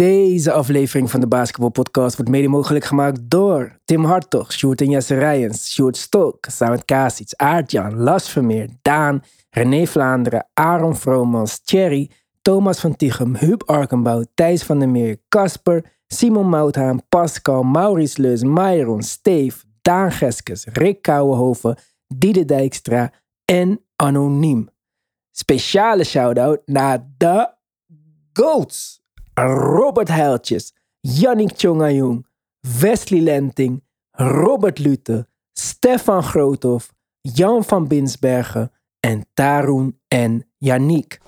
Deze aflevering van de Basketball Podcast wordt mede mogelijk gemaakt door Tim Hartog, Sjoerd en Jesse Rijens, Sjoerd Stok, Samet Kasic, Aartjan, Las Vermeer, Daan, René Vlaanderen, Aaron Vromans, Thierry, Thomas van Tichem, Huub Arkenbouw, Thijs van der Meer, Casper, Simon Mouthaan, Pascal, Maurice Leus, Myron, Steef, Daan Geskes, Rick Kouwenhoven, Diede Dijkstra en Anoniem. Speciale shout-out naar de GOATS. Robert Heiltjes, Yannick Tjongajong, Wesley Lenting, Robert Lute, Stefan Groothoff, Jan van Binsbergen en Tarun en Yannick.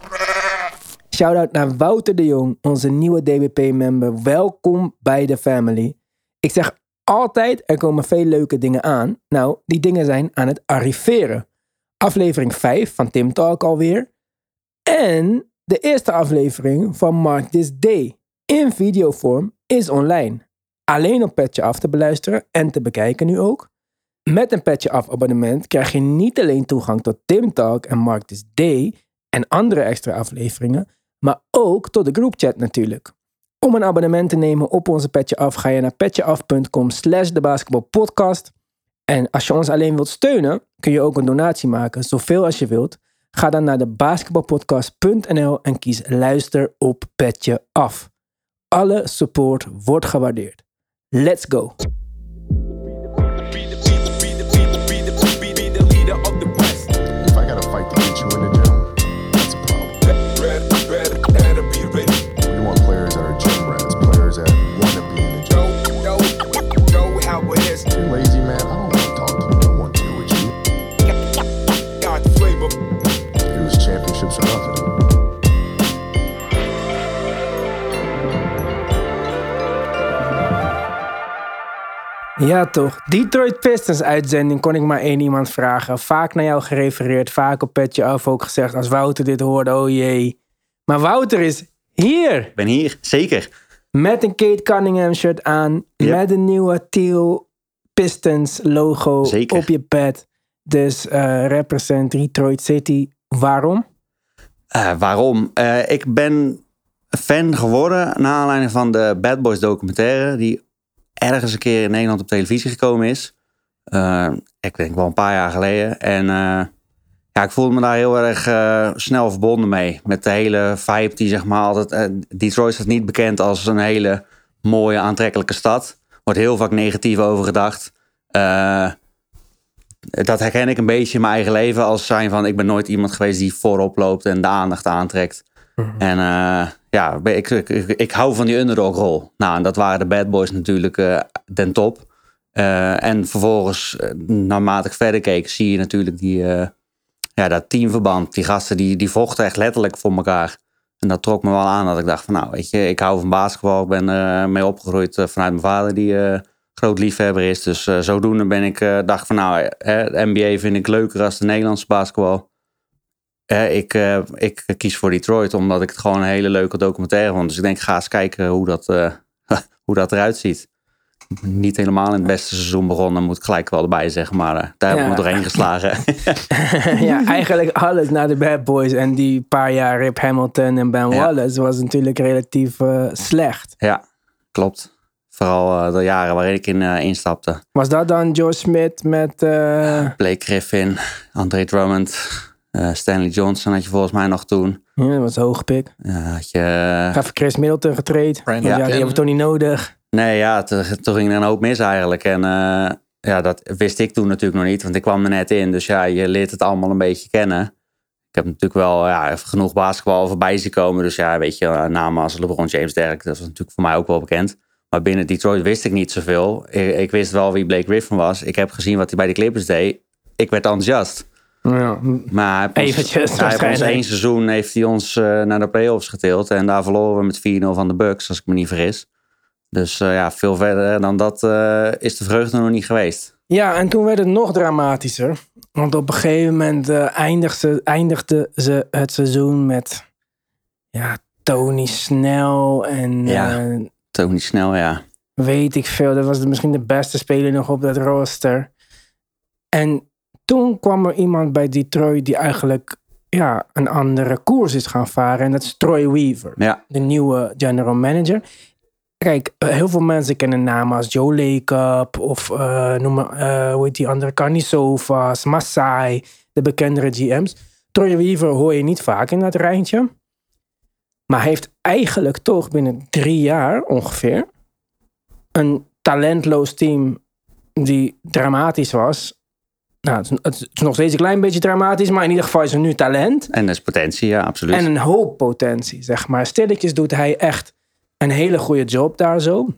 Shout-out naar Wouter de Jong, onze nieuwe DBP-member. Welkom bij de family. Ik zeg altijd, er komen veel leuke dingen aan. Nou, die dingen zijn aan het arriveren. Aflevering 5 van Tim Talk alweer. En de eerste aflevering van Mark This Day in videovorm is online. Alleen op Petje Af te beluisteren en te bekijken nu ook. Met een Petje Af abonnement krijg je niet alleen toegang tot Tim Talk en Mark This Day en andere extra afleveringen, maar ook tot de groupchat natuurlijk. Om een abonnement te nemen op onze Petje Af ga je naar petjeaf.com slash de basketbalpodcast. En als je ons alleen wilt steunen, kun je ook een donatie maken, zoveel als je wilt. Ga dan naar de basketbalpodcast.nl en kies luister op Petje Af. Alle support wordt gewaardeerd. Let's go! Ja toch, Detroit Pistons uitzending kon ik maar één iemand vragen. Vaak naar jou gerefereerd, vaak op Petje Af ook gezegd als Wouter dit hoorde, oh jee. Maar Wouter is hier Ik ben hier, zeker. met een Kate Cunningham shirt aan, Yep. met een nieuwe Teal Pistons logo Zeker. op je pet. Dus eh represent Detroit City. Waarom? Eh, waarom? Eh, ik ben fan geworden naar aanleiding van de Bad Boys documentaire. Die ergens een keer in Nederland op televisie gekomen is. Eh, ik denk wel een paar jaar geleden. En eh, ja, ik voelde me daar heel erg eh, snel verbonden mee. Met de hele vibe die zeg maar altijd... Detroit staat niet bekend als een hele mooie, aantrekkelijke stad. Wordt heel vaak negatief over gedacht. Dat herken ik een beetje in mijn eigen leven als zijn van ik ben nooit iemand geweest die voorop loopt en de aandacht aantrekt. En eh, ja, ik, ik, ik, hou van die underdog rol. Nou, en dat waren de bad boys natuurlijk eh den top. Eh, en vervolgens, eh, naarmate ik verder keek, zie je natuurlijk die, eh, ja, dat teamverband. Die gasten die, die vochten echt letterlijk voor elkaar. En dat trok me wel aan dat ik dacht van nou, weet je, ik hou van basketbal. Ik ben mee opgegroeid eh, vanuit mijn vader die eh, groot liefhebber is. Dus eh, zodoende ben ik, eh, dacht van nou, eh, NBA vind ik leuker als de Nederlandse basketbal. Eh, ik, eh, ik kies voor Detroit omdat ik het gewoon een hele leuke documentaire vond. Dus ik denk, ga eens kijken hoe dat, eh, hoe dat eruit ziet. Niet helemaal in het beste seizoen begonnen, moet ik gelijk wel erbij zeggen. Maar eh, daar heb ik Ja. me doorheen geslagen. ja, eigenlijk alles na de Bad Boys en die paar jaar Rip Hamilton en Ben Ja. Wallace was natuurlijk relatief slecht. ja, klopt. Vooral de jaren waarin ik in instapte. Was dat dan Joe Smith met... eh, Blake Griffin, Andre Drummond, eh, Stanley Johnson had je volgens mij nog toen. ja, dat was hoogpik. Ja, had je, eh, Even Chris Middleton getraind. Ja, die hebben we toch niet nodig. Nee, ja, toen ging er een hoop mis eigenlijk. En eh, ja, dat wist ik toen natuurlijk nog niet, want ik kwam er net in. Dus ja, je leert het allemaal een beetje kennen. Ik heb natuurlijk wel ja, even genoeg basketbal voorbij zien komen. Dus ja, weet je, namen als LeBron James, Derek, dat was natuurlijk voor mij ook wel bekend. Maar binnen Detroit wist ik niet zoveel. Ik, ik wist wel wie Blake Griffin was. Ik heb gezien wat hij bij de Clippers deed. Ik werd enthousiast. Ja, Maar hij heeft ons- Eventjes, hij heeft ons één seizoen heeft hij ons eh, naar de playoffs getild. En daar verloren we met 4-0 van de Bucks, als ik me niet vergis. Dus eh, ja, veel verder dan dat eh, is de vreugde nog niet geweest. Ja, en toen werd het nog dramatischer. Want op een gegeven moment eh, eindigde, eindigde ze het seizoen met ja, Tony Snell en Ja. eh, Tony Snel, ja. weet ik veel. Dat was misschien de beste speler nog op dat roster. En toen kwam er iemand bij Detroit die eigenlijk ja, een andere koers is gaan varen. En dat is Troy Weaver, Ja, de nieuwe general manager. Kijk, eh, heel veel mensen kennen namen als Joe Lacob of eh, noem maar, eh, hoe heet die andere, Carnisovas, Masai, de bekendere GM's. Troy Weaver hoor je niet vaak in dat rijtje. Maar hij heeft eigenlijk toch binnen drie jaar ongeveer een talentloos team die dramatisch was. Nou, het is, het is nog steeds een klein beetje dramatisch, maar in ieder geval is er nu talent. en dat is potentie, ja, absoluut. En een hoop potentie, zeg maar. Stilletjes doet hij echt een hele goede job daar zo.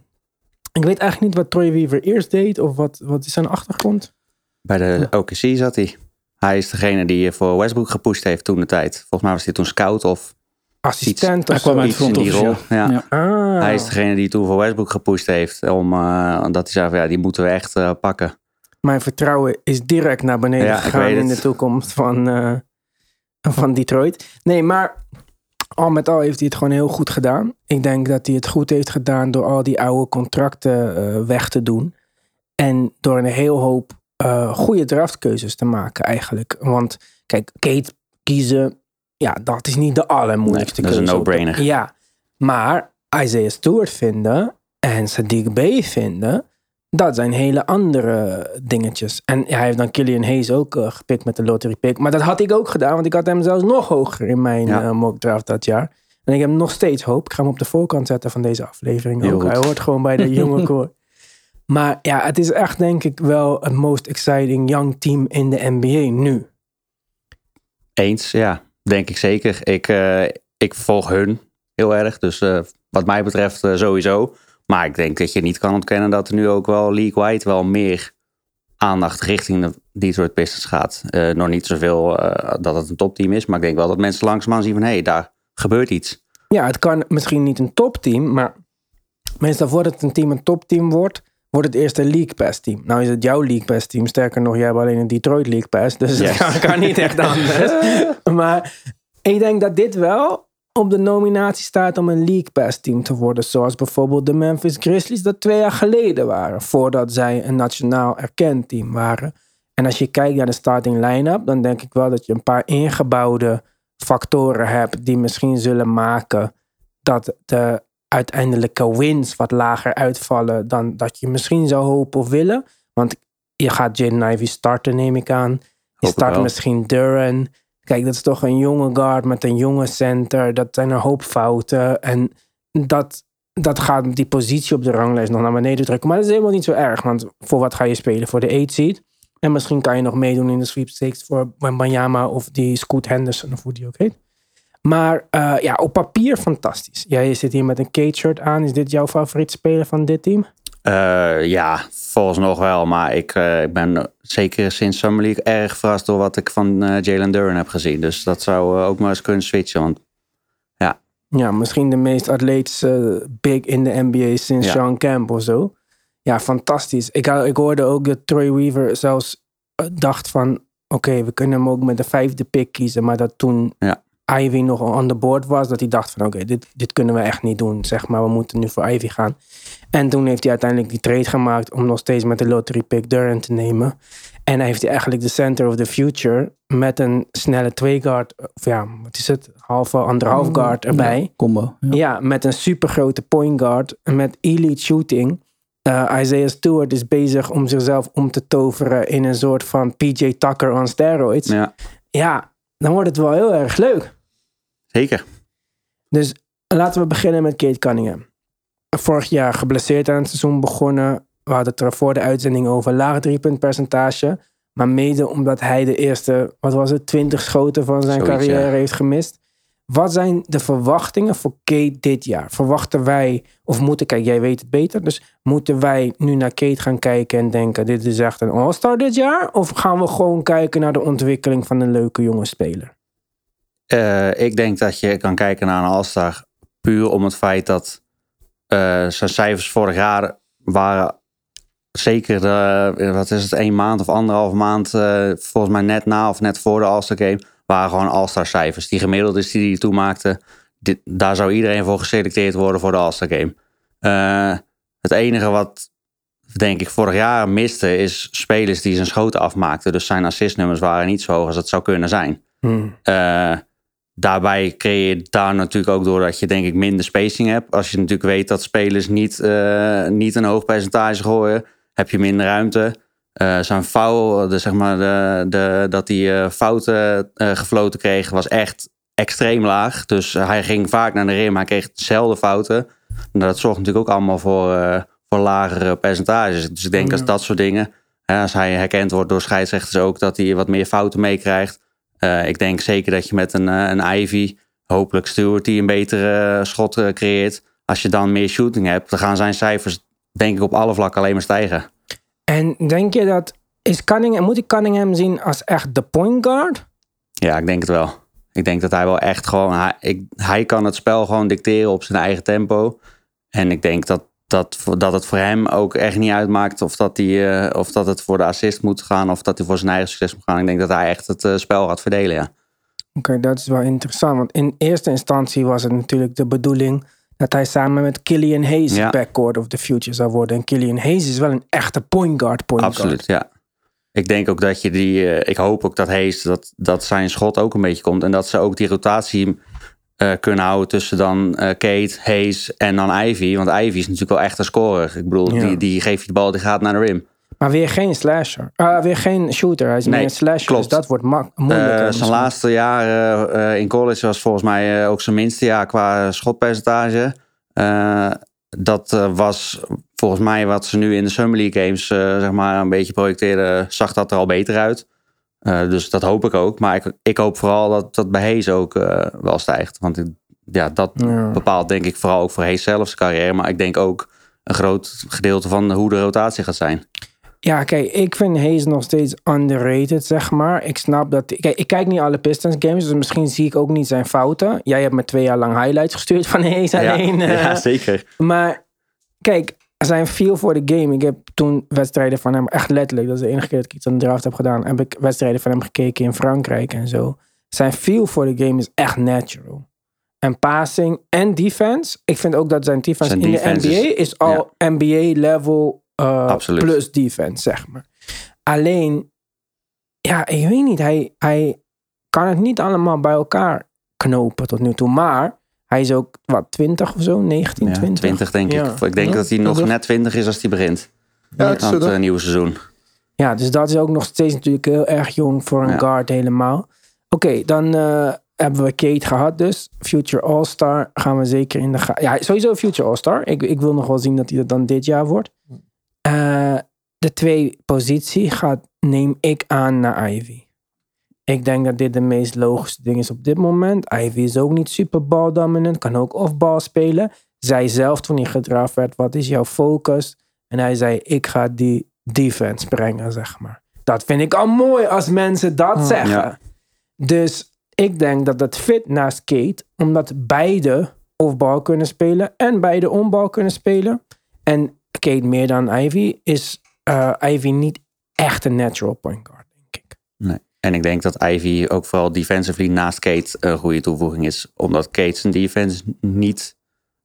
Ik weet eigenlijk niet wat Troy Weaver eerst deed of wat, wat is zijn achtergrond. Bij de OKC zat hij. Hij is degene die voor Westbrook gepusht heeft toen de tijd. Volgens mij was hij toen scout of Assistent Hij kwam uit iets in front die rol. ja. Ja. Ja. Ah. Hij is degene die toen voor Westbrook gepusht heeft. Om, eh, dat hij zei van ja, die moeten we echt eh, pakken. Mijn vertrouwen is direct naar beneden Ja, gegaan in de toekomst van, eh, van Detroit. Nee, maar al met al heeft hij het gewoon heel goed gedaan. Ik denk dat hij het goed heeft gedaan door al die oude contracten eh, weg te doen. En door een heel hoop eh, goede draftkeuzes te maken eigenlijk. Want kijk, Kate kiezen, ja, dat is niet de allermoeilijkste Nee, dat is keuze. een no-brainer. Ja, maar Isaiah Stewart vinden en Sadiq Bey vinden, dat zijn hele andere dingetjes. En hij heeft dan Killian Hayes ook eh, gepikt met de lottery pick. Maar dat had ik ook gedaan, want ik had hem zelfs nog hoger in mijn Ja. eh, mock draft dat jaar. En ik heb nog steeds hoop. Ik ga hem op de voorkant zetten van deze aflevering Heel ook. goed. Hij hoort gewoon bij de jonge koor. Maar ja, het is echt denk ik wel het most exciting young team in de NBA nu. Eens, ja, denk ik zeker. Ik, eh, ik volg hun heel erg. Dus wat mij betreft sowieso. Maar ik denk dat je niet kan ontkennen dat er nu ook wel league-wide wel meer aandacht richting de Detroit Pistons gaat. Eh, nog niet zoveel eh, dat het een topteam is. Maar ik denk wel dat mensen langzaamaan zien van hé, hey, daar gebeurt iets. Ja, het kan misschien niet een topteam, maar meestal voordat het een team een topteam wordt, wordt het eerst een League Pass team. Nou is het jouw League Pass team. Sterker nog, jij hebt alleen een Detroit League Pass, dus Yes. het kan, kan niet echt anders. maar ik denk dat dit wel op de nominatie staat om een League Pass team te worden. Zoals bijvoorbeeld de Memphis Grizzlies dat twee jaar geleden waren. Voordat zij een nationaal erkend team waren. En als je kijkt naar de starting line-up, dan denk ik wel dat je een paar ingebouwde factoren hebt die misschien zullen maken dat de uiteindelijke wins wat lager uitvallen dan dat je misschien zou hopen of willen. Want je gaat Jaden Ivey starten, neem ik aan. Je start misschien Duran. Kijk, dat is toch een jonge guard met een jonge center. Dat zijn een hoop fouten. En dat, dat gaat die positie op de ranglijst nog naar beneden drukken. Maar dat is helemaal niet zo erg. Want voor wat ga je spelen? Voor de 8 seed. En misschien kan je nog meedoen in de sweepstakes voor Banyama of die Scoot Henderson of hoe die ook heet. Maar eh, ja, op papier fantastisch. Jij zit hier met een Kate-shirt aan. Is dit jouw favoriete speler van dit team? Eh, ja, volgens nog wel. Maar ik, eh, ik ben zeker sinds Summer League erg verrast door wat ik van eh, Jalen Duran heb gezien. Dus dat zou ook maar eens kunnen switchen. Want Ja, misschien de meest atletische big in de NBA sinds Ja. Sean Kemp of zo. Ja, fantastisch. Ik, ik hoorde ook dat Troy Weaver zelfs dacht van... Oké, we kunnen hem ook met de vijfde pick kiezen. Maar dat toen Ja. Ivy nog on the board was... dat hij dacht van oké, dit, dit kunnen we echt niet doen. Zeg maar, we moeten nu voor Ivy gaan. En toen heeft hij uiteindelijk die trade gemaakt... om nog steeds met de lottery pick Durant te nemen. En hij heeft hij eigenlijk de center of the future... met een snelle twee guard... of ja, wat is het? Halve, anderhalf guard erbij. Ja, combo. Ja. Ja, met een supergrote point guard. Met elite shooting. Eh, Isaiah Stewart is bezig om zichzelf om te toveren in een soort van PJ Tucker on steroids. Ja. ja, dan wordt het wel heel erg leuk. zeker. Dus laten we beginnen met Kate Cunningham. Vorig jaar geblesseerd aan het seizoen begonnen. We hadden het er voor de uitzending over laag driepuntpercentage. Maar mede omdat hij de eerste, wat was het, 20 schoten van zijn Zoiets, carrière ja. heeft gemist. Wat zijn de verwachtingen voor Kate dit jaar? Verwachten wij, of moeten, kijk, jij weet het beter. Dus moeten wij nu naar Kate gaan kijken en denken: dit is echt een all-star dit jaar? Of gaan we gewoon kijken naar de ontwikkeling van een leuke jonge speler? Eh, ik denk dat je kan kijken naar een All-Star puur om het feit dat eh, zijn cijfers vorig jaar waren zeker, eh, wat is het, één maand of anderhalf maand, volgens mij net na of net voor de All-Star Game, waren gewoon All-Star cijfers. Die gemiddeld is die hij toen maakte, dit, daar zou iedereen voor geselecteerd worden voor de All-Star Game. Eh, het enige wat, denk ik, vorig jaar miste, is spelers die zijn schoten afmaakten. Dus zijn assistnummers waren niet zo hoog als het zou kunnen zijn. Hmm. Eh, daarbij creëer je daar natuurlijk ook door dat je denk ik minder spacing hebt. Als je natuurlijk weet dat spelers niet, eh, niet een hoog percentage gooien, heb je minder ruimte. Eh, zijn foul, de, zeg maar, de, de, dat hij eh, fouten eh, gefloten kreeg, was echt extreem laag. Dus hij ging vaak naar de rim, hij kreeg dezelfde fouten. Nou, dat zorgt natuurlijk ook allemaal voor, voor lagere percentages. Dus ik denk als dat soort dingen, hè, als hij herkend wordt door scheidsrechters ook, dat hij wat meer fouten meekrijgt. Ik denk zeker dat je met een, een Ivy, hopelijk Stewart, die een betere schot creëert. Als je dan meer shooting hebt, dan gaan zijn cijfers denk ik op alle vlakken alleen maar stijgen. En denk je dat... Is Cunningham, moet ik Cunningham zien als echt de point guard? Ja, ik denk het wel. Ik denk dat hij wel echt gewoon... Hij, ik, hij kan het spel gewoon dicteren op zijn eigen tempo. En ik denk dat, dat, dat het voor hem ook echt niet uitmaakt... of dat, hij, eh, of dat het voor de assist moet gaan... of dat hij voor zijn eigen succes moet gaan. Ik denk dat hij echt het eh, spel gaat verdelen, ja. Oké, dat is wel interessant. Want in eerste instantie was het natuurlijk de bedoeling... dat hij samen met Killian Hayes Ja. backcourt of the future zou worden. En Killian Hayes is wel een echte point guard. Point Absoluut, ja. Ik denk ook dat je die... eh, ik hoop ook dat Hayes, dat, dat zijn schot ook een beetje komt... en dat ze ook die rotatie eh, kunnen houden tussen dan eh, Kate, Hayes en dan Ivy. Want Ivy is natuurlijk wel echt een scorer. Ik bedoel, Ja. die, die geeft je de bal, die gaat naar de rim. Maar weer geen slasher. Ah, weer geen shooter. Hij is Nee, meer een slasher. klopt. Dus dat wordt moeilijker. Eh, zijn laatste jaar eh, in college was volgens mij eh, ook zijn minste jaar qua schotpercentage. Dat was volgens mij wat ze nu in de Summer League games zeg maar een beetje projecteren, zag dat er al beter uit. Dus dat hoop ik ook. Maar ik, ik hoop vooral dat dat bij Hayes ook wel stijgt. Want ja, dat Ja. bepaalt denk ik vooral ook voor Hayes zelf zijn carrière. Maar ik denk ook een groot gedeelte van hoe de rotatie gaat zijn. Ja, kijk, ik vind Hayes nog steeds underrated, zeg maar. Ik snap dat... Kijk, ik kijk niet alle Pistons games, dus misschien zie ik ook niet zijn fouten. Jij hebt me twee jaar lang highlights gestuurd van Hayes alleen. ja, eh. ja, zeker. Maar kijk, zijn feel voor de game. Ik heb toen wedstrijden van hem, echt letterlijk, dat is de enige keer dat ik iets aan de draft heb gedaan, heb ik wedstrijden van hem gekeken in Frankrijk en zo. Zijn feel voor de game is echt natural. En passing en defense. Ik vind ook dat zijn defense Zijn in de NBA is, al NBA level uh, Absoluut. plus defense, zeg maar. Alleen, ja, ik weet niet. Hij, hij kan het niet allemaal bij elkaar knopen tot nu toe. Maar hij is ook, wat, 20 of zo? 19, Ja, 20? 20 denk Ja. ik. Ik denk Ja, dat hij nog net 20 is als hij begint. Ja, het dat- eh, nieuwe seizoen. Ja, dus dat is ook nog steeds natuurlijk heel erg jong voor een Ja. guard helemaal. Oké, dan eh, hebben we Kate gehad dus. Future All-Star gaan we zeker in de ga- Ja, sowieso Future All-Star. Ik, ik wil nog wel zien dat hij dat dan dit jaar wordt. Eh, de twee positie gaat, neem ik aan, naar Ivy. Ik denk dat dit de meest logische ding is op dit moment. Ivy is ook niet super ball dominant, kan ook off-ball spelen. Zij zelf toen hij gedraft werd, wat is jouw focus? En hij zei, ik ga die defense brengen, zeg maar. Dat vind ik al mooi als mensen dat zeggen. Ja. Dus ik denk dat dat fit naast Kate, omdat beide off-ball kunnen spelen en beide on-ball kunnen spelen. En Kate meer dan Ivy is eh, Ivy niet echt een natural point guard, denk ik. Nee. En ik denk dat Ivy ook vooral defensively naast Kate een goede toevoeging is. Omdat Kate zijn defense niet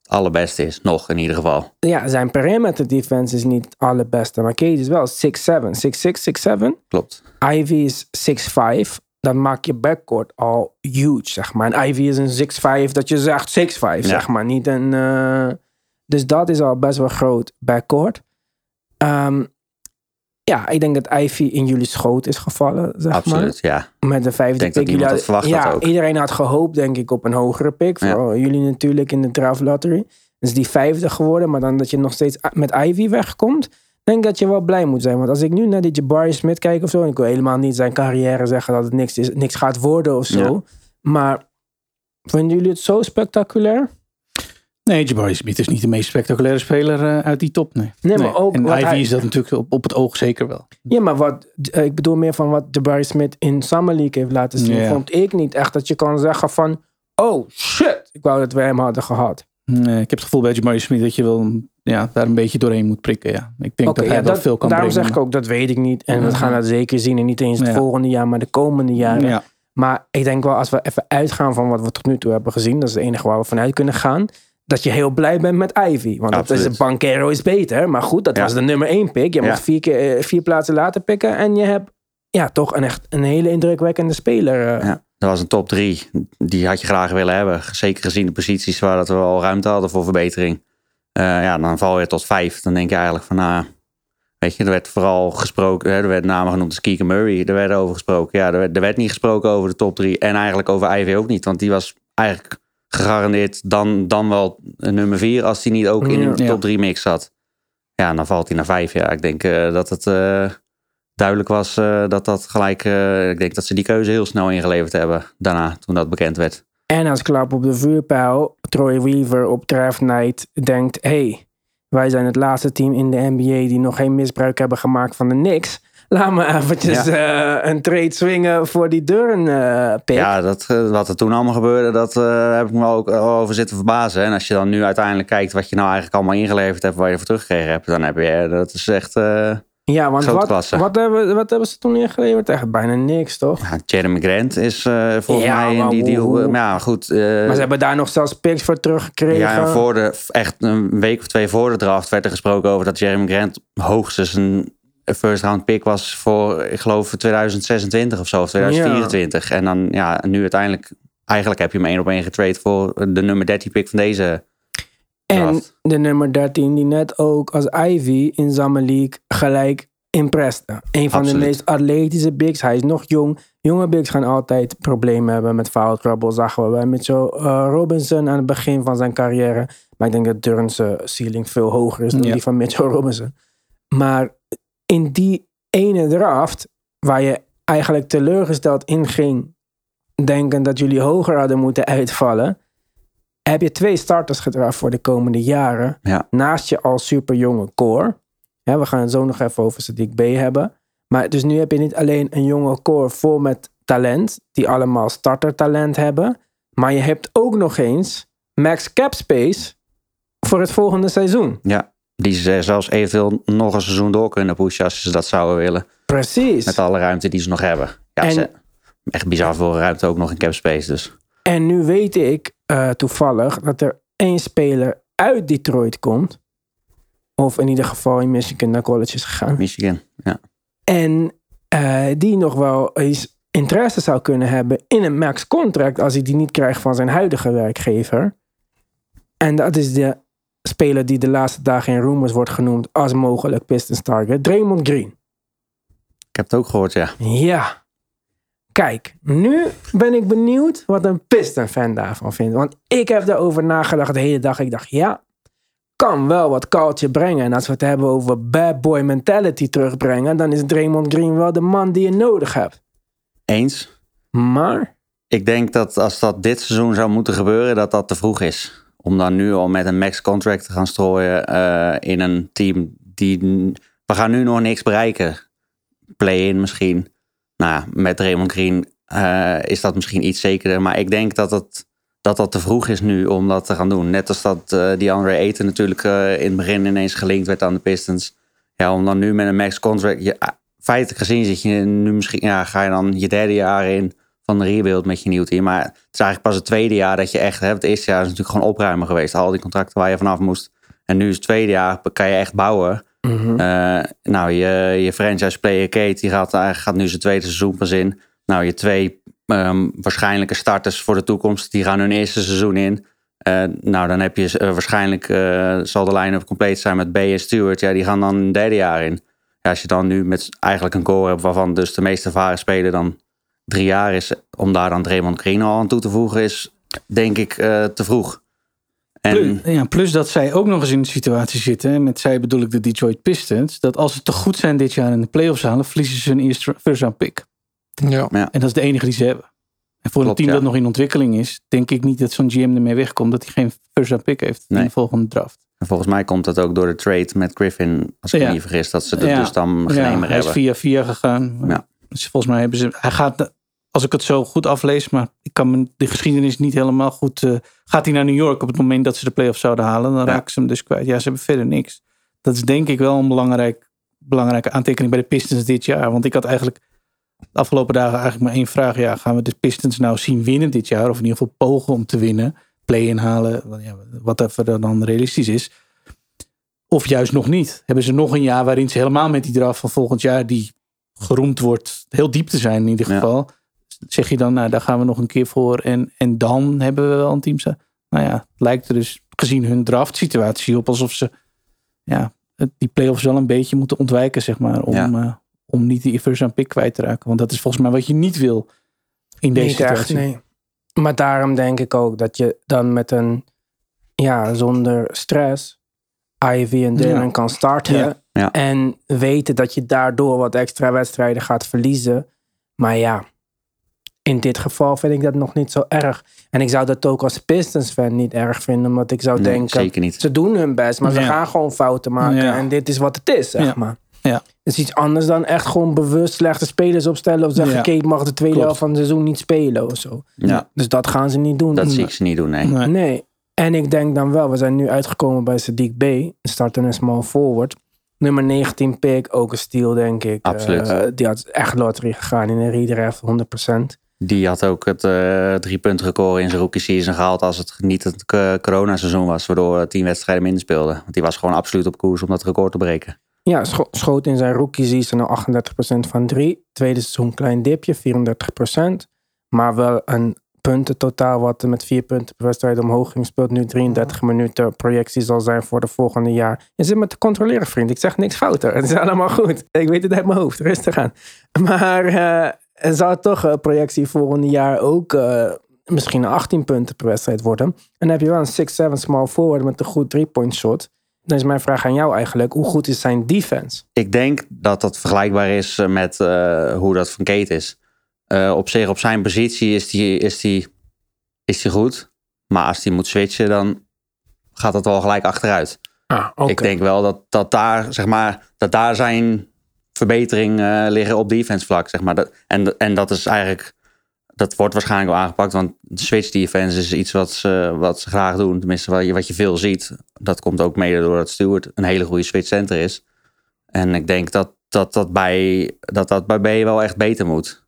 het allerbeste is. Nog in ieder geval. Ja, zijn perimeter defense is niet het allerbeste, maar Kate is wel 6'7, 6'6, 6'7. Klopt. Ivy is 6'5. Dan maak je backcourt al huge, zeg maar. En Ivy is een 6'5 dat je zegt 6'5, zeg maar. Niet een... eh, dus dat is al best wel groot backcourt. Ehm, ja, ik denk dat Ivy in jullie schoot is gevallen, zeg Absoluut, ja. maar. Met de vijfde denk dat pick. Jullie dat verwacht ja, had ook. iedereen had gehoopt, denk ik, op een hogere pick. Ja. Vooral jullie natuurlijk in de draft lottery. Dus die vijfde geworden, maar dan dat je nog steeds met Ivy wegkomt. Denk ik dat je wel blij moet zijn. Want als ik nu naar die Jabari Smith kijk of zo. En ik wil helemaal niet zijn carrière zeggen dat het niks, is, niks gaat worden of zo. Ja. Maar vinden jullie het zo spectaculair? Nee, Jabari Smith is niet de meest spectaculaire speler eh, uit die top. Nee, Nee, maar ook En Ivy hij- is dat natuurlijk op, op het oog zeker wel. Ja, maar wat, eh, ik bedoel meer van wat Jabari Smith in Summer League heeft laten zien. Ja. Vond ik niet echt dat je kan zeggen van... Oh shit, ik wou dat we hem hadden gehad. Nee, ik heb het gevoel bij Jabari Smith dat je wel ja, daar een beetje doorheen moet prikken. Ja. Ik denk dat hij ja, dat- veel kan daarom brengen. zeg ik ook, dat weet ik niet. En we gaan dat zeker zien. En niet eens het Ja. volgende jaar, maar de komende jaren. Ja. Maar ik denk wel, als we even uitgaan van wat we tot nu toe hebben gezien. Dat is het enige waar we vanuit kunnen gaan. Dat je heel blij bent met Ivy. Want dat is. Bankero is beter. Maar goed, dat Ja. was de nummer één pick. Je Ja. mocht vier, keer, eh, vier plaatsen later pikken. En je hebt ja, toch een echt een hele indrukwekkende speler. eh. Ja. dat was een top drie. Die had je graag willen hebben. Zeker gezien de posities waar dat we al ruimte hadden voor verbetering. Eh, ja, dan val je tot vijf. Dan denk je eigenlijk van, nou, weet je, er werd vooral gesproken, hè, er werd namen genoemd als Keegan Murray. Er werd over gesproken. Ja, er werd, er werd niet gesproken over de top drie. En eigenlijk over Ivy ook niet. Want die was eigenlijk gegarandeerd dan, dan wel nummer vier als hij niet ook in de top drie mix zat. Ja, dan valt hij naar vijf. Ja, ik denk eh, dat het eh, duidelijk was eh, dat dat gelijk... ik denk dat ze die keuze heel snel ingeleverd hebben daarna, toen dat bekend werd. En als klap op de vuurpijl, Troy Weaver op draft night denkt... hey, wij zijn het laatste team in de NBA die nog geen misbruik hebben gemaakt van de Knicks. Laat me eventjes eh, een trade swingen voor die eh pick. Ja, dat, eh, wat er toen allemaal gebeurde, dat eh, heb ik me ook over zitten verbazen. En als je dan nu uiteindelijk kijkt wat je nou eigenlijk allemaal ingeleverd hebt, waar je voor teruggekregen hebt, dan heb je, dat is echt, Ja, want wat, klasse. wat, hebben, wat hebben ze toen ingeleverd? Echt bijna niks, toch? ja, Jeremy Grant is eh, volgens Ja, mij in die deal. ja, goed. Maar ze hebben daar nog zelfs picks voor teruggekregen. ja, en voor de, echt een week of twee voor de draft werd er gesproken over dat Jeremy Grant hoogstens een first round pick was voor, ik geloof, 2026 of zo, of 2024. En dan, ja, nu uiteindelijk, eigenlijk heb je hem één op één getrade voor de nummer 13 pick van deze En draft. de nummer 13, die net ook als Ivy in League gelijk impreste. Een van Absoluut. de meest atletische bigs. Hij is nog jong. Jonge bigs gaan altijd problemen hebben met foul trouble. Zagen we bij Mitchell eh, Robinson aan het begin van zijn carrière. Maar ik denk dat Durns eh, ceiling veel hoger is dan Ja. die van Mitchell Robinson. Maar in die ene draft, waar je eigenlijk teleurgesteld in ging, denken dat jullie hoger hadden moeten uitvallen, heb je twee starters gedraft voor de komende jaren. Ja. Naast je al super jonge core. We gaan het zo nog even over Sadiq B hebben. Maar dus nu heb je niet alleen een jonge core vol met talent, die allemaal startertalent hebben. Maar je hebt ook nog eens max cap space voor het volgende seizoen. Ja, die ze zelfs eventueel nog een seizoen door kunnen pushen als ze dat zouden willen. Precies. Met alle ruimte die ze nog hebben. Ja, En- ze, echt bizar veel ruimte ook nog in cap space. Dus En nu weet ik eh, toevallig dat er één speler uit Detroit komt. Of in ieder geval in Michigan naar college is gegaan. Michigan. Ja. En eh, die nog wel eens interesse zou kunnen hebben in een max contract als hij die niet krijgt van zijn huidige werkgever. En dat is de speler die de laatste dagen in rumors wordt genoemd als mogelijk Pistons target, Draymond Green. Ik heb het ook gehoord, ja. Ja. Kijk, nu ben ik benieuwd wat een Piston-fan daarvan vindt. Want ik heb daarover nagedacht de hele dag. Ik dacht, ja, kan wel wat kaaltje brengen. En als we het hebben over bad boy mentality terugbrengen, dan is Draymond Green wel de man die je nodig hebt. Eens. Maar, Ik denk dat als dat dit seizoen zou moeten gebeuren, dat dat te vroeg is. Om dan nu al met een max contract te gaan strooien eh, in een team die... We gaan nu nog niks bereiken. Play-in misschien. Nou met Raymond Green eh, is dat misschien iets zekerder. Maar ik denk dat het, dat dat te vroeg is nu om dat te gaan doen. Net als dat eh, die Andre Ayton natuurlijk in het begin ineens gelinkt werd aan de Pistons. Ja, om dan nu met een max contract... Je, feitelijk gezien zit je nu misschien... Ja, ga je dan je derde jaar in van de rebuild met je nieuw team. Maar het is eigenlijk pas het tweede jaar dat je echt hebt. Het eerste jaar is natuurlijk gewoon opruimen geweest. Al die contracten waar je vanaf moest. En nu is het tweede jaar, kan je echt bouwen. Eh, nou, je, je franchise player Kate, die gaat, eh, gaat nu zijn tweede seizoen pas in. Nou, je twee ehm, waarschijnlijke starters voor de toekomst, die gaan hun eerste seizoen in. Eh, nou, dan heb je waarschijnlijk, zal de line-up compleet zijn met B en Stewart. Ja, die gaan dan een derde jaar in. Ja, als je dan nu met eigenlijk een core hebt waarvan dus de meeste ervaren spelen dan drie jaar is, om daar dan Draymond Green al aan toe te voegen, is denk ik eh, te vroeg. En Plus, ja, plus dat zij ook nog eens in de situatie zitten. en Met zij bedoel ik de Detroit Pistons. Dat als ze te goed zijn dit jaar in de playoffs halen. verliezen ze hun eerste first round pick. Ja. En dat is de enige die ze hebben. En voor Klopt, een team ja. dat nog in ontwikkeling is. denk ik niet dat zo'n GM ermee wegkomt. dat hij geen first round pick heeft in de volgende draft. En volgens mij komt dat ook door de trade met Griffin, als ik Ja. me niet vergis, dat ze Ja. dus dan Ja, meer hij is hebben. via via gegaan. Ja. Dus volgens mij hebben ze. Hij gaat. Als ik het zo goed aflees, maar ik kan de geschiedenis niet helemaal goed. eh, gaat hij naar New York op het moment dat ze de playoffs zouden halen? Dan Ja. raken ze hem dus kwijt. Ja, ze hebben verder niks. Dat is denk ik wel een belangrijk, belangrijke aantekening bij de Pistons dit jaar. Want ik had eigenlijk de afgelopen dagen eigenlijk maar één vraag. Ja, gaan we de Pistons nou zien winnen dit jaar? Of in ieder geval pogen om te winnen? Play-in halen, wat- even dan realistisch is. Of juist nog niet. Hebben ze nog een jaar waarin ze helemaal met die draft van volgend jaar, die geroemd wordt, heel diep te zijn in ieder Ja. Zeg je dan, nou daar gaan we nog een keer voor. En, en dan hebben we wel een team. Nou ja, het lijkt er dus gezien hun draft situatie op alsof ze ja, die play-offs wel een beetje moeten ontwijken, zeg maar. Om, Ja. eh, om niet die first round pick kwijt te raken. Want dat is volgens mij wat je niet wil in deze Niet echt, situatie. nee. Maar daarom denk ik ook dat je dan met een, ja, zonder stress, Ivy en Dylan Ja. kan starten. Ja. Ja. En weten dat je daardoor wat extra wedstrijden gaat verliezen. Maar ja, in dit geval vind ik dat nog niet zo erg. En ik zou dat ook als Pistons fan niet erg vinden. Omdat ik zou Nee, denken, zeker niet. ze doen hun best, maar ze gaan gewoon fouten maken. Ja. En dit is wat het is, zeg Ja. maar. Ja. Het is iets anders dan echt gewoon bewust slechte spelers opstellen. Of zeggen, Ja. Kate mag de tweede helft van het seizoen niet spelen of zo. Ja, Dus dat gaan ze niet doen. dat zie ik ze niet doen, nee. Nee. Nee. En ik denk dan wel, we zijn nu uitgekomen bij Sadiq B. Starten een small forward. Nummer 19 pick, ook een steal denk ik. Absoluut. Eh, die had echt lottery gegaan in een redraft, 100%. Die had ook het eh drie punten record in zijn rookie season gehaald als het niet het eh, coronaseizoen was, waardoor tien wedstrijden minder speelde. Want die was gewoon absoluut op koers om dat record te breken. Ja, scho- schoot in zijn rookie season al 38% van 3. Tweede seizoen klein dipje, 34%. Maar wel een puntentotaal wat met vier punten per wedstrijd omhoog ging. Speelt nu 33 minuten. Projectie zal zijn voor de volgende jaar. Je zit me te controleren, vriend. Ik zeg niks fouter. Het is allemaal goed. Ik weet het uit mijn hoofd. Rustig aan. Maar eh er zou toch een projectie volgende jaar ook eh, misschien 18 punten per wedstrijd worden. En dan heb je wel een 6-7 small forward met een goed three-point shot. Dan is mijn vraag aan jou eigenlijk. Hoe goed is zijn defense? Ik denk dat dat vergelijkbaar is eh, met eh, hoe dat van Kate is. Eh, op zich, op zijn positie is die, is, die, is die goed. Maar als hij moet switchen, dan gaat dat wel gelijk achteruit. Ah, Ik denk wel dat, dat, daar, zeg maar, dat daar zijn verbetering eh, liggen op defense vlak. Zeg maar. dat, en, en dat is eigenlijk, dat wordt waarschijnlijk wel aangepakt. Want de switch defense is iets wat ze, wat ze graag doen. Tenminste, wat je, wat je veel ziet. Dat komt ook mede doordat Stewart een hele goede switch center is. En ik denk dat dat, dat, bij, dat, dat bij B wel echt beter moet.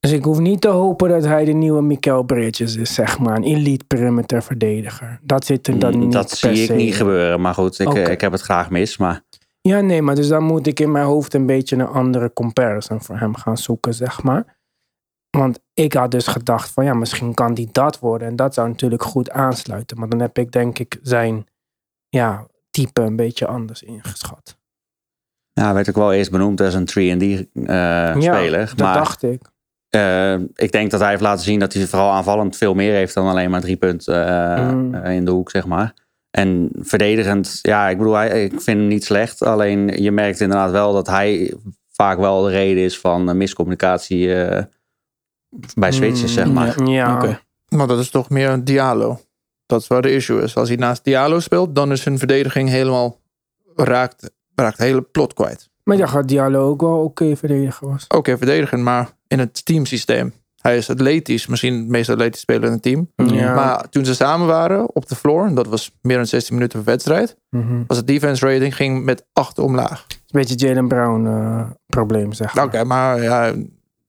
Dus ik hoef niet te hopen dat hij de nieuwe Mikael Bridges is, zeg maar. Een elite perimeter verdediger. Dat zit er dan niet Mm, dat per zie ik niet gebeuren. Maar goed, ik, eh, ik heb het graag mis. Maar Ja, nee, maar dus dan moet ik in mijn hoofd een beetje een andere comparison voor hem gaan zoeken, zeg maar. Want ik had dus gedacht van ja, misschien kan die dat worden. En dat zou natuurlijk goed aansluiten. Maar dan heb ik denk ik zijn ja, type een beetje anders ingeschat. ja, hij werd ook wel eerst benoemd als een 3D-speler. dat maar dacht ik. Eh, ik denk dat hij heeft laten zien dat hij vooral aanvallend veel meer heeft dan alleen maar drie punten eh, Mm. eh, in de hoek, zeg maar. En verdedigend, ja, ik bedoel, hij, ik vind hem niet slecht. Alleen je merkt inderdaad wel dat hij vaak wel de reden is van eh, miscommunicatie eh, bij switches, zeg maar. Ja, Oké. Maar dat is toch meer een Diallo. Dat is waar de issue is. Als hij naast Diallo speelt, dan is zijn verdediging helemaal raakt, raakt hele plot kwijt. maar ja, gaat Diallo ook wel oké verdediger was. Oké, verdedigen, maar in het teamsysteem. Hij is atletisch, misschien het meest atletisch speler in het team. Ja. Maar toen ze samen waren op de floor, dat was meer dan 16 minuten per wedstrijd, Mhm. was het defense rating ging met 8 omlaag. Een beetje Jalen Brown eh, probleem, zeg maar. Oké, maar ja,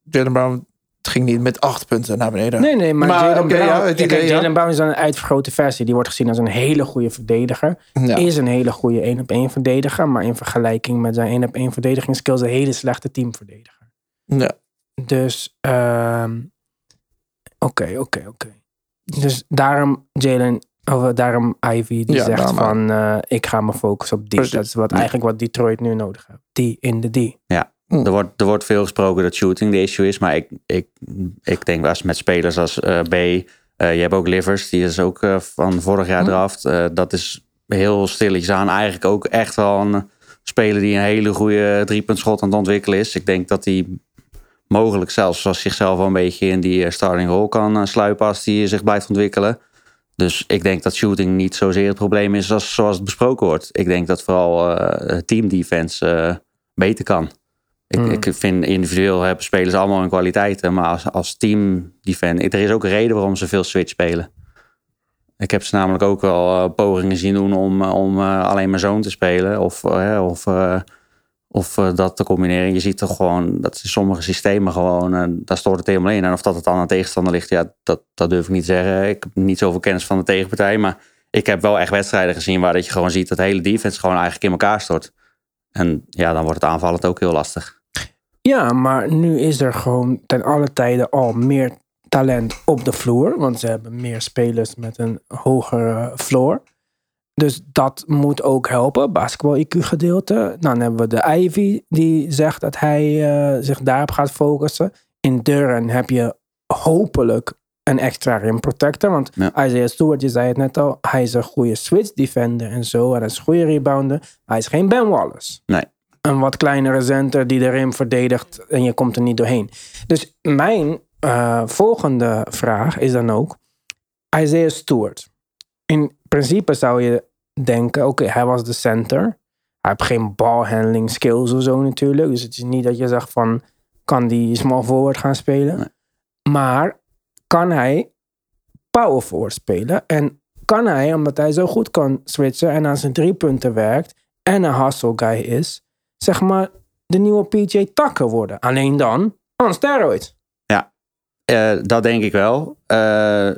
Jalen Brown het ging niet met 8 punten naar beneden. Nee, nee, maar, Maar, Jalen oké, Brown, ja, idee. Jalen Brown is dan een uitvergrote versie. Die wordt gezien als een hele goede verdediger. Ja. Is een hele goede 1 op 1 verdediger. Maar in vergelijking met zijn 1 op 1 verdedigingsskills een hele slechte teamverdediger. Ja. Dus, ehm, oké, oké, oké. Dus daarom Jalen, of eh, daarom Ivy, die Ja, zegt daarom van eh, ik ga me focussen op die. Precies. Dat is wat, eigenlijk wat Detroit nu nodig heeft. Die in de die. Er wordt, er wordt veel gesproken dat shooting de issue is. Maar ik, ik, ik denk als met spelers als eh, B. eh, je hebt ook Livers, die is ook eh, van vorig jaar Hm. draft. Eh, dat is heel stilletjes aan eigenlijk ook echt wel een speler die een hele goede driepuntschot aan het ontwikkelen is. Ik denk dat hij mogelijk zelfs als zichzelf wel een beetje in die eh, starting role kan eh, sluipen als hij zich blijft ontwikkelen. Dus ik denk dat shooting niet zozeer het probleem is als, zoals het besproken wordt. Ik denk dat vooral eh team defense eh, beter kan. Ik, Hmm. ik vind individueel hebben spelers allemaal hun kwaliteiten. Maar als, als team defense... Er is ook een reden waarom ze veel switch spelen. Ik heb ze namelijk ook wel eh, pogingen zien doen om, eh, om eh, alleen maar zoon te spelen. Of, eh, of, eh, of eh, dat te combineren. Je ziet toch gewoon dat in sommige systemen gewoon... eh, daar stoort het helemaal in. En of dat het aan een tegenstander ligt, ja, dat, dat durf ik niet te zeggen. Ik heb niet zoveel kennis van de tegenpartij. Maar ik heb wel echt wedstrijden gezien waar dat je gewoon ziet... dat de hele defense gewoon eigenlijk in elkaar stort. En ja, dan wordt het aanvallend ook heel lastig. Ja, maar nu is er gewoon ten alle tijden al meer talent op de vloer. Want ze hebben meer spelers met een hogere floor. Dus dat moet ook helpen, basketbal-IQ-gedeelte. Dan hebben we de Ivy, die zegt dat hij eh, zich daarop gaat focussen. In Durham heb je hopelijk een extra rim protector. Want Ja. Isaiah Stewart, je zei het net al, hij is een goede switch defender en zo. En hij is een goede rebounder. Hij is geen Ben Wallace. Nee. Een wat kleinere center die de rim verdedigt en je komt er niet doorheen. Dus mijn eh, volgende vraag is dan ook, Isaiah Stewart. In principe zou je denken, oké, hij was de center. Hij heeft geen balhandling skills of zo natuurlijk. Dus het is niet dat je zegt van, kan die small forward gaan spelen? Nee. Maar kan hij power forward spelen? En kan hij, omdat hij zo goed kan switchen en aan zijn drie punten werkt en een hustle guy is, zeg maar de nieuwe PJ Tucker worden? Alleen dan on steroids. Eh, dat denk ik wel. Eh,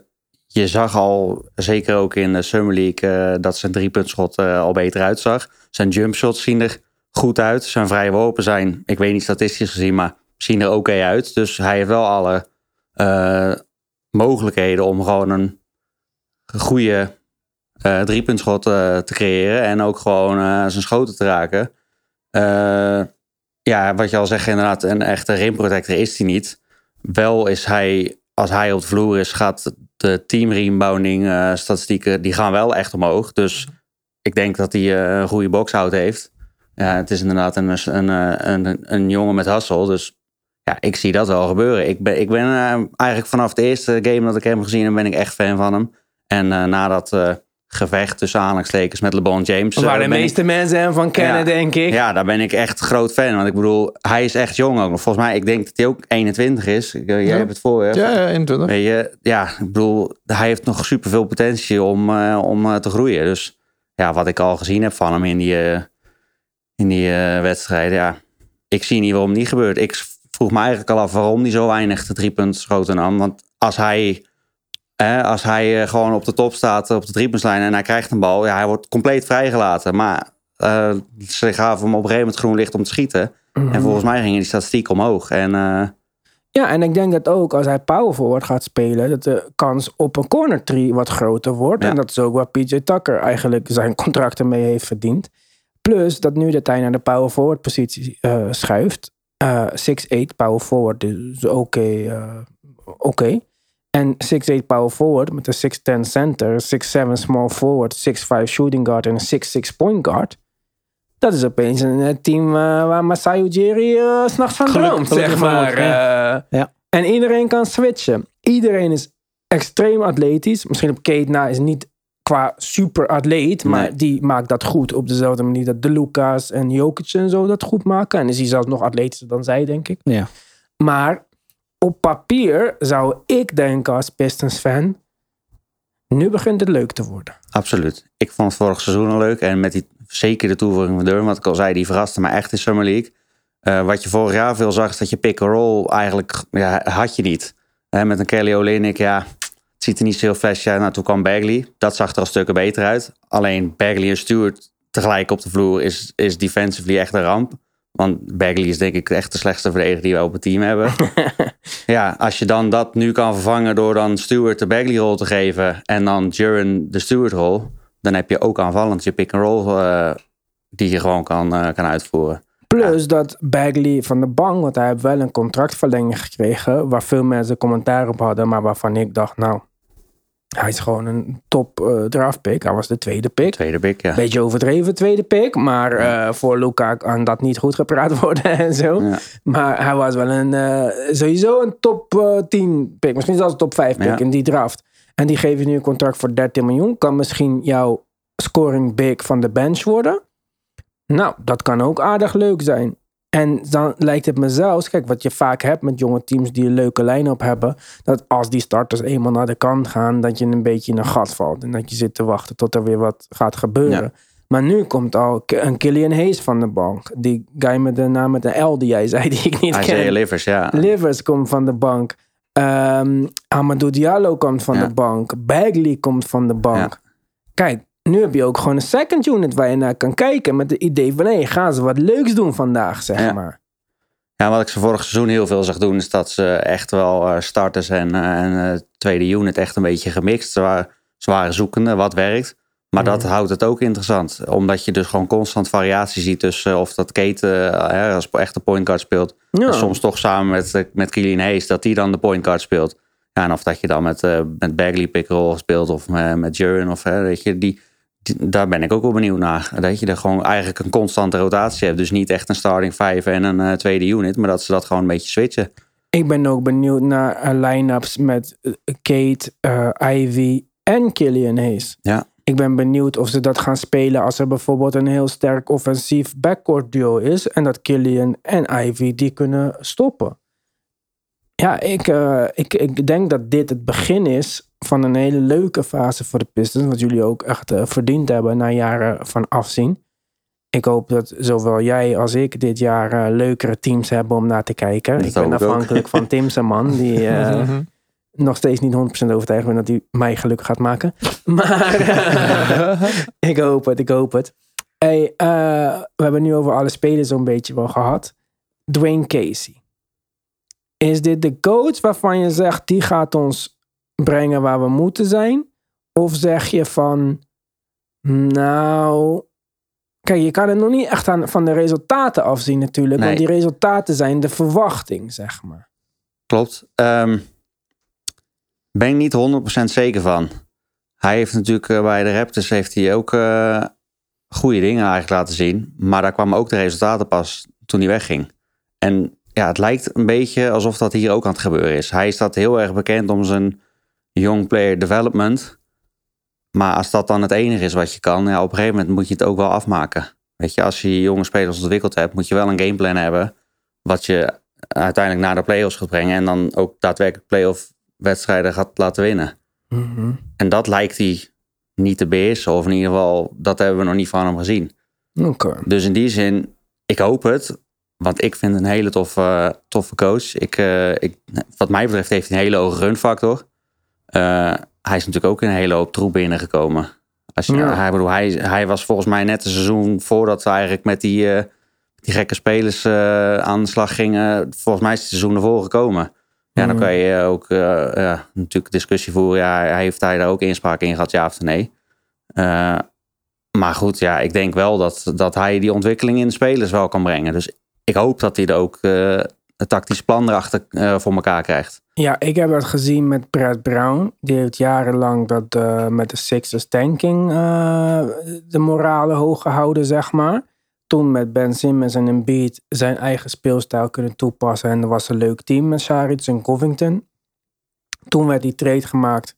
je zag al, zeker ook in de Summer League, eh, dat zijn driepuntschot eh al beter uitzag. Zijn jumpshots zien er goed uit. Zijn vrije worpen zijn, ik weet niet statistisch gezien, maar zien er oké uit. Dus hij heeft wel alle eh, mogelijkheden om gewoon een goede driepuntschot te creëren. En ook gewoon zijn schoten te raken. Ja, wat je al zegt, inderdaad, een echte rimprotector is hij niet. Wel is hij, als hij op de vloer is, gaat de team rebounding eh, statistieken, die gaan wel echt omhoog. Dus ik denk dat hij eh, een goede boxhoud heeft. Ja, het is inderdaad een, een, een, een jongen met hassel. Dus ja, ik zie dat wel gebeuren. Ik ben, ik ben eh, eigenlijk vanaf de eerste game dat ik hem gezien heb, ben ik echt fan van hem. En na dat eh, gevecht tussen aanhalingstekens met LeBron James. eh, Waar de ben ik- meeste mensen hem van kennen, Ja. denk ik. ja, daar ben ik echt groot fan. Want ik bedoel, hij is echt jong ook nog. Volgens mij, ik denk dat hij ook 21 is. Ik- Jij Ja. hebt het voor je. Ja, ja, 21. Weet je, ja, ik bedoel, hij heeft nog superveel potentie om, eh, om eh, te groeien. Dus ja, wat ik al gezien heb van hem in die, eh, in die eh, wedstrijden, ja, ik zie niet waarom het niet gebeurt. Ik vroeg me eigenlijk al af waarom hij zo weinig de drie punten schoten nam. Want als hij, eh, als hij eh, gewoon op de top staat, op de driepuntslijn en hij krijgt een bal, ja, hij wordt compleet vrijgelaten. Maar eh, ze gaven hem op een gegeven moment groen licht om te schieten. Mhm. En volgens mij gingen die statistieken omhoog. En eh, Ja, en ik denk dat ook als hij power forward gaat spelen, dat de kans op een corner tree wat groter wordt. Ja. En dat is ook waar PJ Tucker eigenlijk zijn contracten mee heeft verdiend. Plus dat nu dat hij naar de power forward positie schuift. Eh 6'8 power forward, dus oké. oké. En 6'8 power forward met een 6'10 center, 6'7 small forward, 6'5 shooting guard en een 6'6 point guard. Dat is opeens een eh, team eh, waar Masai Ujiri eh, 's s'nachts van Gelukkig- droomt, zeg maar. ja. Eh, Ja. En iedereen kan switchen. Iedereen is extreem atletisch. Misschien op Kate na is niet qua super atleet, maar Nee. die maakt dat goed op dezelfde manier dat de Lucas en Jokic en zo dat goed maken. En is hij zelfs nog atletischer dan zij, denk ik. Ja. Maar op papier zou ik denken als Pistons fan, nu begint het leuk te worden. Absoluut. Ik vond het vorig seizoen al leuk. En met die zeker de toevoeging van Durham, wat ik al zei, die verraste me echt in Summer League. Eh, wat je vorig jaar veel zag, is dat je pick-and-roll eigenlijk ja, had je niet. Met een Kelly Olynyk, ja, het ziet er niet zo heel flashy uit. Nou, toen kwam Bagley. Dat zag er al stukken beter uit. Alleen Bagley en Stewart tegelijk op de vloer is, is defensively echt een ramp. Want Bagley is denk ik echt de slechtste verdediger die we op het team hebben. ja, als je dan dat nu kan vervangen door dan Stewart de Bagley-rol te geven... en dan Duran de Stewart-rol... dan heb je ook aanvallend je pick-and-roll eh, die je gewoon kan, eh, kan uitvoeren. Plus dat Bagley van de bank, want hij heeft wel een contractverlenging gekregen, waar veel mensen commentaar op hadden, maar waarvan ik dacht, nou, hij is gewoon een top eh draft pick. Hij was de tweede pick. Tweede pick, ja. Beetje overdreven tweede pick, maar eh, voor Luca kan dat niet goed gepraat worden en zo. Ja. Maar hij was wel een, eh, sowieso een top eh, 10 pick, misschien zelfs een top 5 pick Ja. in die draft. En die geven nu een contract voor 13 miljoen. Kan misschien jouw scoring big van de bench worden. Nou, dat kan ook aardig leuk zijn. En dan lijkt het me zelfs, kijk, wat je vaak hebt met jonge teams die een leuke lijn op hebben, dat als die starters eenmaal naar de kant gaan, dat je een beetje in een gat valt. En dat je zit te wachten tot er weer wat gaat gebeuren. Ja. Maar nu komt al een Killian Hayes van de bank. Die guy met de naam met een L die jij zei, die ik niet Isaiah ken. Livers, ja. Livers komt van de bank. Ehm Amadou Diallo komt van Ja. de bank. Bagley komt van de bank. Kijk, nu heb je ook gewoon een second unit waar je naar kan kijken. Met het idee van, hé, gaan ze wat leuks doen vandaag, zeg Ja. maar. Ja, wat ik ze vorig seizoen heel veel zag doen, is dat ze echt wel eh, starters en, eh, en eh, tweede unit echt een beetje gemixt. Ze waren, ze waren zoekende wat werkt. Maar dat houdt het ook interessant. Omdat je dus gewoon constant variatie ziet tussen of dat Kate eh, als echte point guard speelt. Ja. En soms toch samen met, met Killian Hayes, dat die dan de point guard speelt. Ja, en of dat je dan met, met Bagley pick-and-roll speelt of met, met Jurin of hè, weet je, die- daar ben ik ook wel benieuwd naar. Dat je er gewoon eigenlijk een constante rotatie hebt. Dus niet echt een starting five en een eh, tweede unit, maar dat ze dat gewoon een beetje switchen. Ik ben ook benieuwd naar eh, line-ups met eh, Kate, Ivy en Killian Hayes. Ja. Ik ben benieuwd of ze dat gaan spelen als er bijvoorbeeld een heel sterk offensief backcourt duo is. En dat Killian en Ivy die kunnen stoppen. Ja, ik, eh, ik, ik denk dat dit het begin is van een hele leuke fase voor de Pistons. Wat jullie ook echt eh, verdiend hebben na jaren van afzien. Ik hoop dat zowel jij als ik dit jaar eh, leukere teams hebben om naar te kijken. Dat ik ben ook. afhankelijk van Tim man die eh, Mhm. nog steeds niet 100% overtuigd ben dat hij mij gelukkig gaat maken. Maar ik hoop het, ik hoop het. Hey, eh, we hebben nu over alle spelers zo'n beetje wel gehad. Dwayne Casey. Is dit de coach waarvan je zegt, die gaat ons brengen waar we moeten zijn? Of zeg je van, nou... Kijk, je kan het nog niet echt aan, van de resultaten afzien natuurlijk. Want Nee. die resultaten zijn de verwachting, zeg maar. Klopt. Ehm ben ik niet 100% zeker van. Hij heeft natuurlijk eh, bij de Raptors heeft hij ook eh, goede dingen eigenlijk laten zien. Maar daar kwamen ook de resultaten pas toen hij wegging. En ja, het lijkt een beetje alsof dat hier ook aan het gebeuren is. Hij staat heel erg bekend om zijn young player development. Maar als dat dan het enige is wat je kan, ja, op een gegeven moment moet je het ook wel afmaken. Weet je, als je jonge spelers ontwikkeld hebt, moet je wel een gameplan hebben. Wat je uiteindelijk naar de playoffs gaat brengen. En dan ook daadwerkelijk playoff wedstrijden gaat laten winnen. Mhm. En dat lijkt hij niet te beheersen. Of in ieder geval, dat hebben we nog niet van hem gezien. Oké. Dus in die zin, ik hoop het. Want ik vind een hele toffe, toffe coach. Ik, eh, ik, wat mij betreft heeft hij een hele hoge runfactor. Eh, hij is natuurlijk ook in een hele hoop troep binnengekomen. Als je, Ja. hij, bedoel, hij, hij was volgens mij net een seizoen voordat we eigenlijk met die, eh, die gekke spelers aan de slag gingen. Volgens mij is het seizoen ervoor gekomen. Ja, dan kan je ook ja, natuurlijk discussie voeren. Ja, hij heeft hij daar ook inspraak in gehad, ja of nee. Maar goed, ja, ik denk wel dat, dat hij die ontwikkeling in de spelers wel kan brengen. Dus ik hoop dat hij er ook eh het tactisch plan erachter eh, voor elkaar krijgt. Ja, ik heb het gezien met Brad Brown. Die heeft jarenlang dat eh, met de Sixers tanking de moralen hoog gehouden, zeg maar. Toen met Ben Simmons en Embiid zijn eigen speelstijl kunnen toepassen. En er was een leuk team met Saric en Covington. Toen werd die trade gemaakt.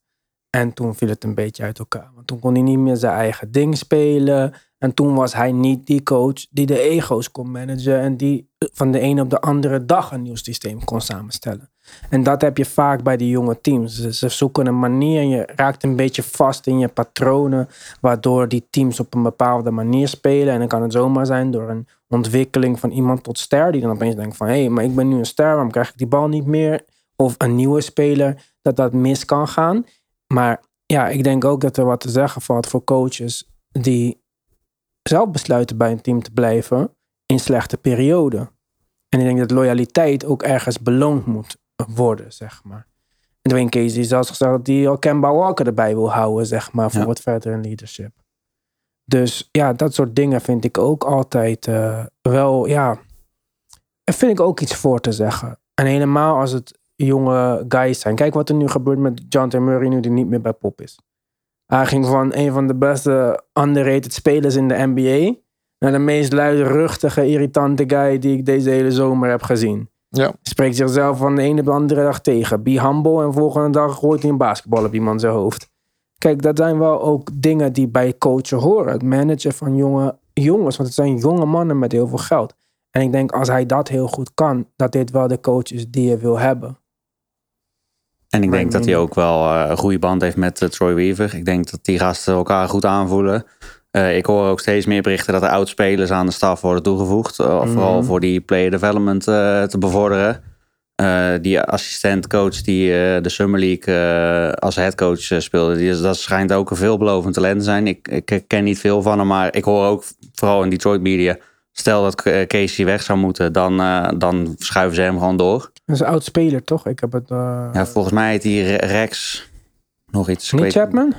En toen viel het een beetje uit elkaar. Want toen kon hij niet meer zijn eigen ding spelen. En toen was hij niet die coach die de ego's kon managen. En die van de ene op de andere dag een nieuw systeem kon samenstellen. En dat heb je vaak bij die jonge teams. Ze, zoeken een manier je raakt een beetje vast in je patronen, waardoor die teams op een bepaalde manier spelen. En dan kan het zomaar zijn door een ontwikkeling van iemand tot ster, die dan opeens denkt van, hé, hey, maar ik ben nu een ster, waarom krijg ik die bal niet meer? Of een nieuwe speler, dat dat mis kan gaan. Maar ja, ik denk ook dat er wat te zeggen valt voor coaches die zelf besluiten bij een team te blijven in slechte perioden. En ik denk dat loyaliteit ook ergens beloond moet worden, zeg maar. En Dwayne Casey heeft zelfs gezegd dat hij al Kemba Walker erbij wil houden, zeg maar, voor Ja. wat verder in leadership. Dus ja, dat soort dingen vind ik ook altijd eh, wel, ja, daar vind ik ook iets voor te zeggen. En helemaal als het jonge guys zijn. Kijk wat er nu gebeurt met John T. Murray nu die niet meer bij Pop is. Hij ging van een van de beste underrated spelers in de NBA naar de meest luidruchtige, irritante guy die ik deze hele zomer heb gezien. Ja. Spreekt zichzelf van de ene op de andere dag tegen. Be humble en volgende dag gooit hij een basketbal op iemand zijn hoofd. Kijk, dat zijn wel ook dingen die bij coachen horen. Het managen van jonge jongens, want het zijn jonge mannen met heel veel geld. En ik denk als hij dat heel goed kan, dat dit wel de coach is die je wil hebben. En ik denk dat hij ook wel eh, een goede band heeft met eh, Troy Weaver. Ik denk dat die gasten elkaar goed aanvoelen. Eh, ik hoor ook steeds meer berichten dat er oud-spelers aan de staf worden toegevoegd. eh, Mhm. Vooral voor die player development te bevorderen. Die assistent-coach die de Summer League als headcoach speelde. Die, dat schijnt ook een veelbelovend talent te zijn. Ik, ik ken niet veel van hem, maar ik hoor ook vooral in Detroit media stel dat eh, Casey weg zou moeten, dan, eh, dan schuiven ze hem gewoon door. Dat is een oud speler, toch? Ik heb het... eh, Ja, volgens mij heet die Re- Rex nog iets. niet weet- Chapman?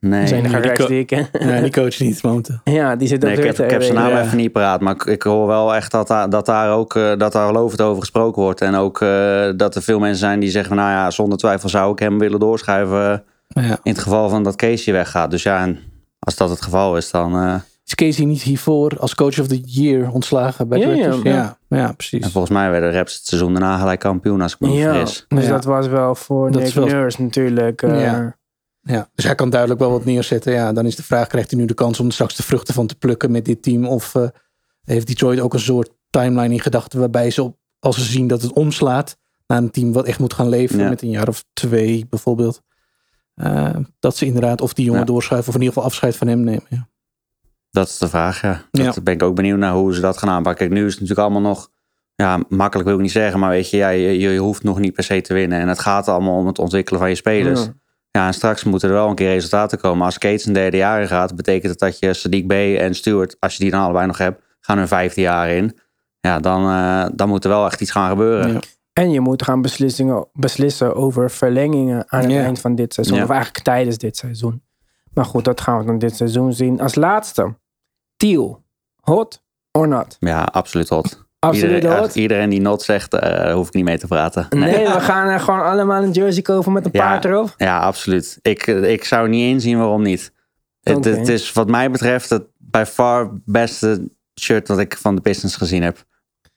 Nee, Dat zijn de die Rex co- die ik ken. Ja, die coach niet momenteel. Ja, die zit ook Nee, ik heb, ik heb zijn naam even niet paraat. Maar ik, ik hoor wel echt dat daar, dat daar ook eh, dat daar lovend over gesproken wordt. En ook eh, dat er veel mensen zijn die zeggen: van, Nou ja, zonder twijfel zou ik hem willen doorschuiven. Ja. In het geval van dat Casey weggaat. Dus ja, en als dat het geval is, dan. eh, Is Casey niet hiervoor als coach of the year ontslagen bij de Ja, ja, Raptors? ja. ja, ja, precies. en volgens mij werden de Raps het seizoen daarna gelijk kampioen, als ik me niet Ja, vergis. dus Ja. dat was wel voor Dat Nick wel- Nurse natuurlijk. eh, Ja. Ja, dus hij kan duidelijk wel wat neerzetten. Ja, dan is de vraag, krijgt hij nu de kans om straks de vruchten van te plukken met dit team? Of eh, heeft Detroit ook een soort timeline in gedachten waarbij ze, op, als ze zien dat het omslaat naar een team wat echt moet gaan leven Ja. met een jaar of twee bijvoorbeeld. eh, dat ze inderdaad of die jongen Ja. doorschuiven of in ieder geval afscheid van hem nemen. Ja. Dat is de vraag, ja. Dat Ja. ben ik ook benieuwd naar hoe ze dat gaan aanpakken. Kijk, nu is het natuurlijk allemaal nog... Ja, makkelijk wil ik niet zeggen, maar weet je, ja, je, je hoeft nog niet per se te winnen. En het gaat allemaal om het ontwikkelen van je spelers. Ja. Ja, en straks moeten er wel een keer resultaten komen. Als Kates een derde jaar in gaat, betekent het dat je Sadiq B en Stewart, als je die dan allebei nog hebt, gaan hun vijfde jaar in. Ja, dan, eh, dan moet er wel echt iets gaan gebeuren. Ja. En je moet gaan beslissingen, beslissen over verlengingen aan het Ja. eind van dit seizoen. Of eigenlijk tijdens dit seizoen. Maar goed, dat gaan we dan dit seizoen zien. Als laatste, Tiel. Hot or not? Ja, absoluut hot. Absoluut iedereen, hot. iedereen die not zegt, eh hoef ik niet mee te praten. Nee, we gaan er gewoon allemaal een jersey kopen met een Ja. paard erop. Ja, absoluut. Ik, ik zou niet inzien waarom niet. Het, het is wat mij betreft het bij far beste shirt dat ik van de Pistons gezien heb.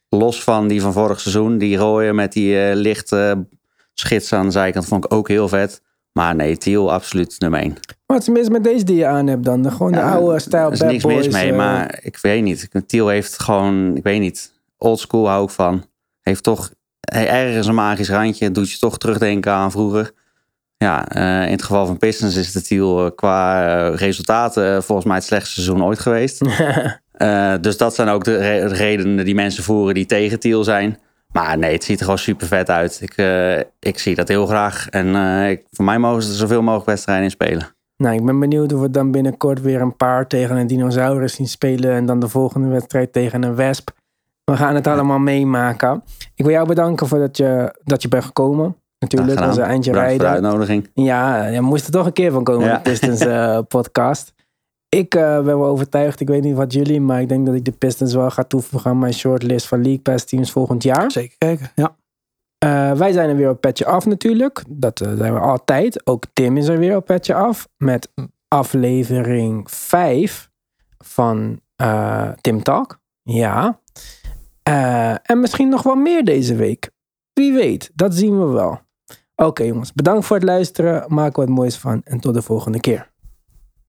Los van die van vorig seizoen. Die rode met die eh, lichte schits aan de zijkant vond ik ook heel vet. Maar nee, Thiel absoluut nummer 1. Wat is er mis met deze die je aan hebt dan? De, gewoon de oude stijl Er is niks boys. mis mee, eh, maar ik weet niet. Thiel heeft gewoon, ik weet niet, old school hou ik van. Heeft toch ergens een magisch randje. Doet je toch terugdenken aan vroeger. Ja, eh, in het geval van Pistons is de Thiel eh, qua resultaten volgens mij het slechtste seizoen ooit geweest. Dus dat zijn ook de re- redenen die mensen voeren die tegen Thiel zijn. Maar nee, het ziet er gewoon super vet uit. Ik, ik zie dat heel graag. En ik, voor mij mogen ze er zoveel mogelijk wedstrijden in spelen. Nou, ik ben benieuwd of we dan binnenkort weer een paard tegen een dinosaurus zien spelen. En dan de volgende wedstrijd tegen een wesp. We gaan het allemaal meemaken. Ik wil jou bedanken voor dat je, dat je bent gekomen. Natuurlijk, onze eindje Bedankt voor de rijden. uitnodiging. Ja, je moest er toch een keer van komen, Ja. de Pistons eh, podcast. Ik eh, ben wel overtuigd, ik weet niet wat jullie, maar ik denk dat ik de Pistons wel ga toevoegen aan mijn shortlist van League Pass teams volgend jaar. Zeker kijken. Ja. Eh, wij zijn er weer op Petje Af natuurlijk. Dat eh, zijn we altijd. Ook Tim is er weer op Petje Af. Met aflevering 5 van eh, Tim Talk. Ja. En misschien nog wat meer deze week. Wie weet, dat zien we wel. Oké jongens, bedankt voor het luisteren. Maak er wat moois van en tot de volgende keer.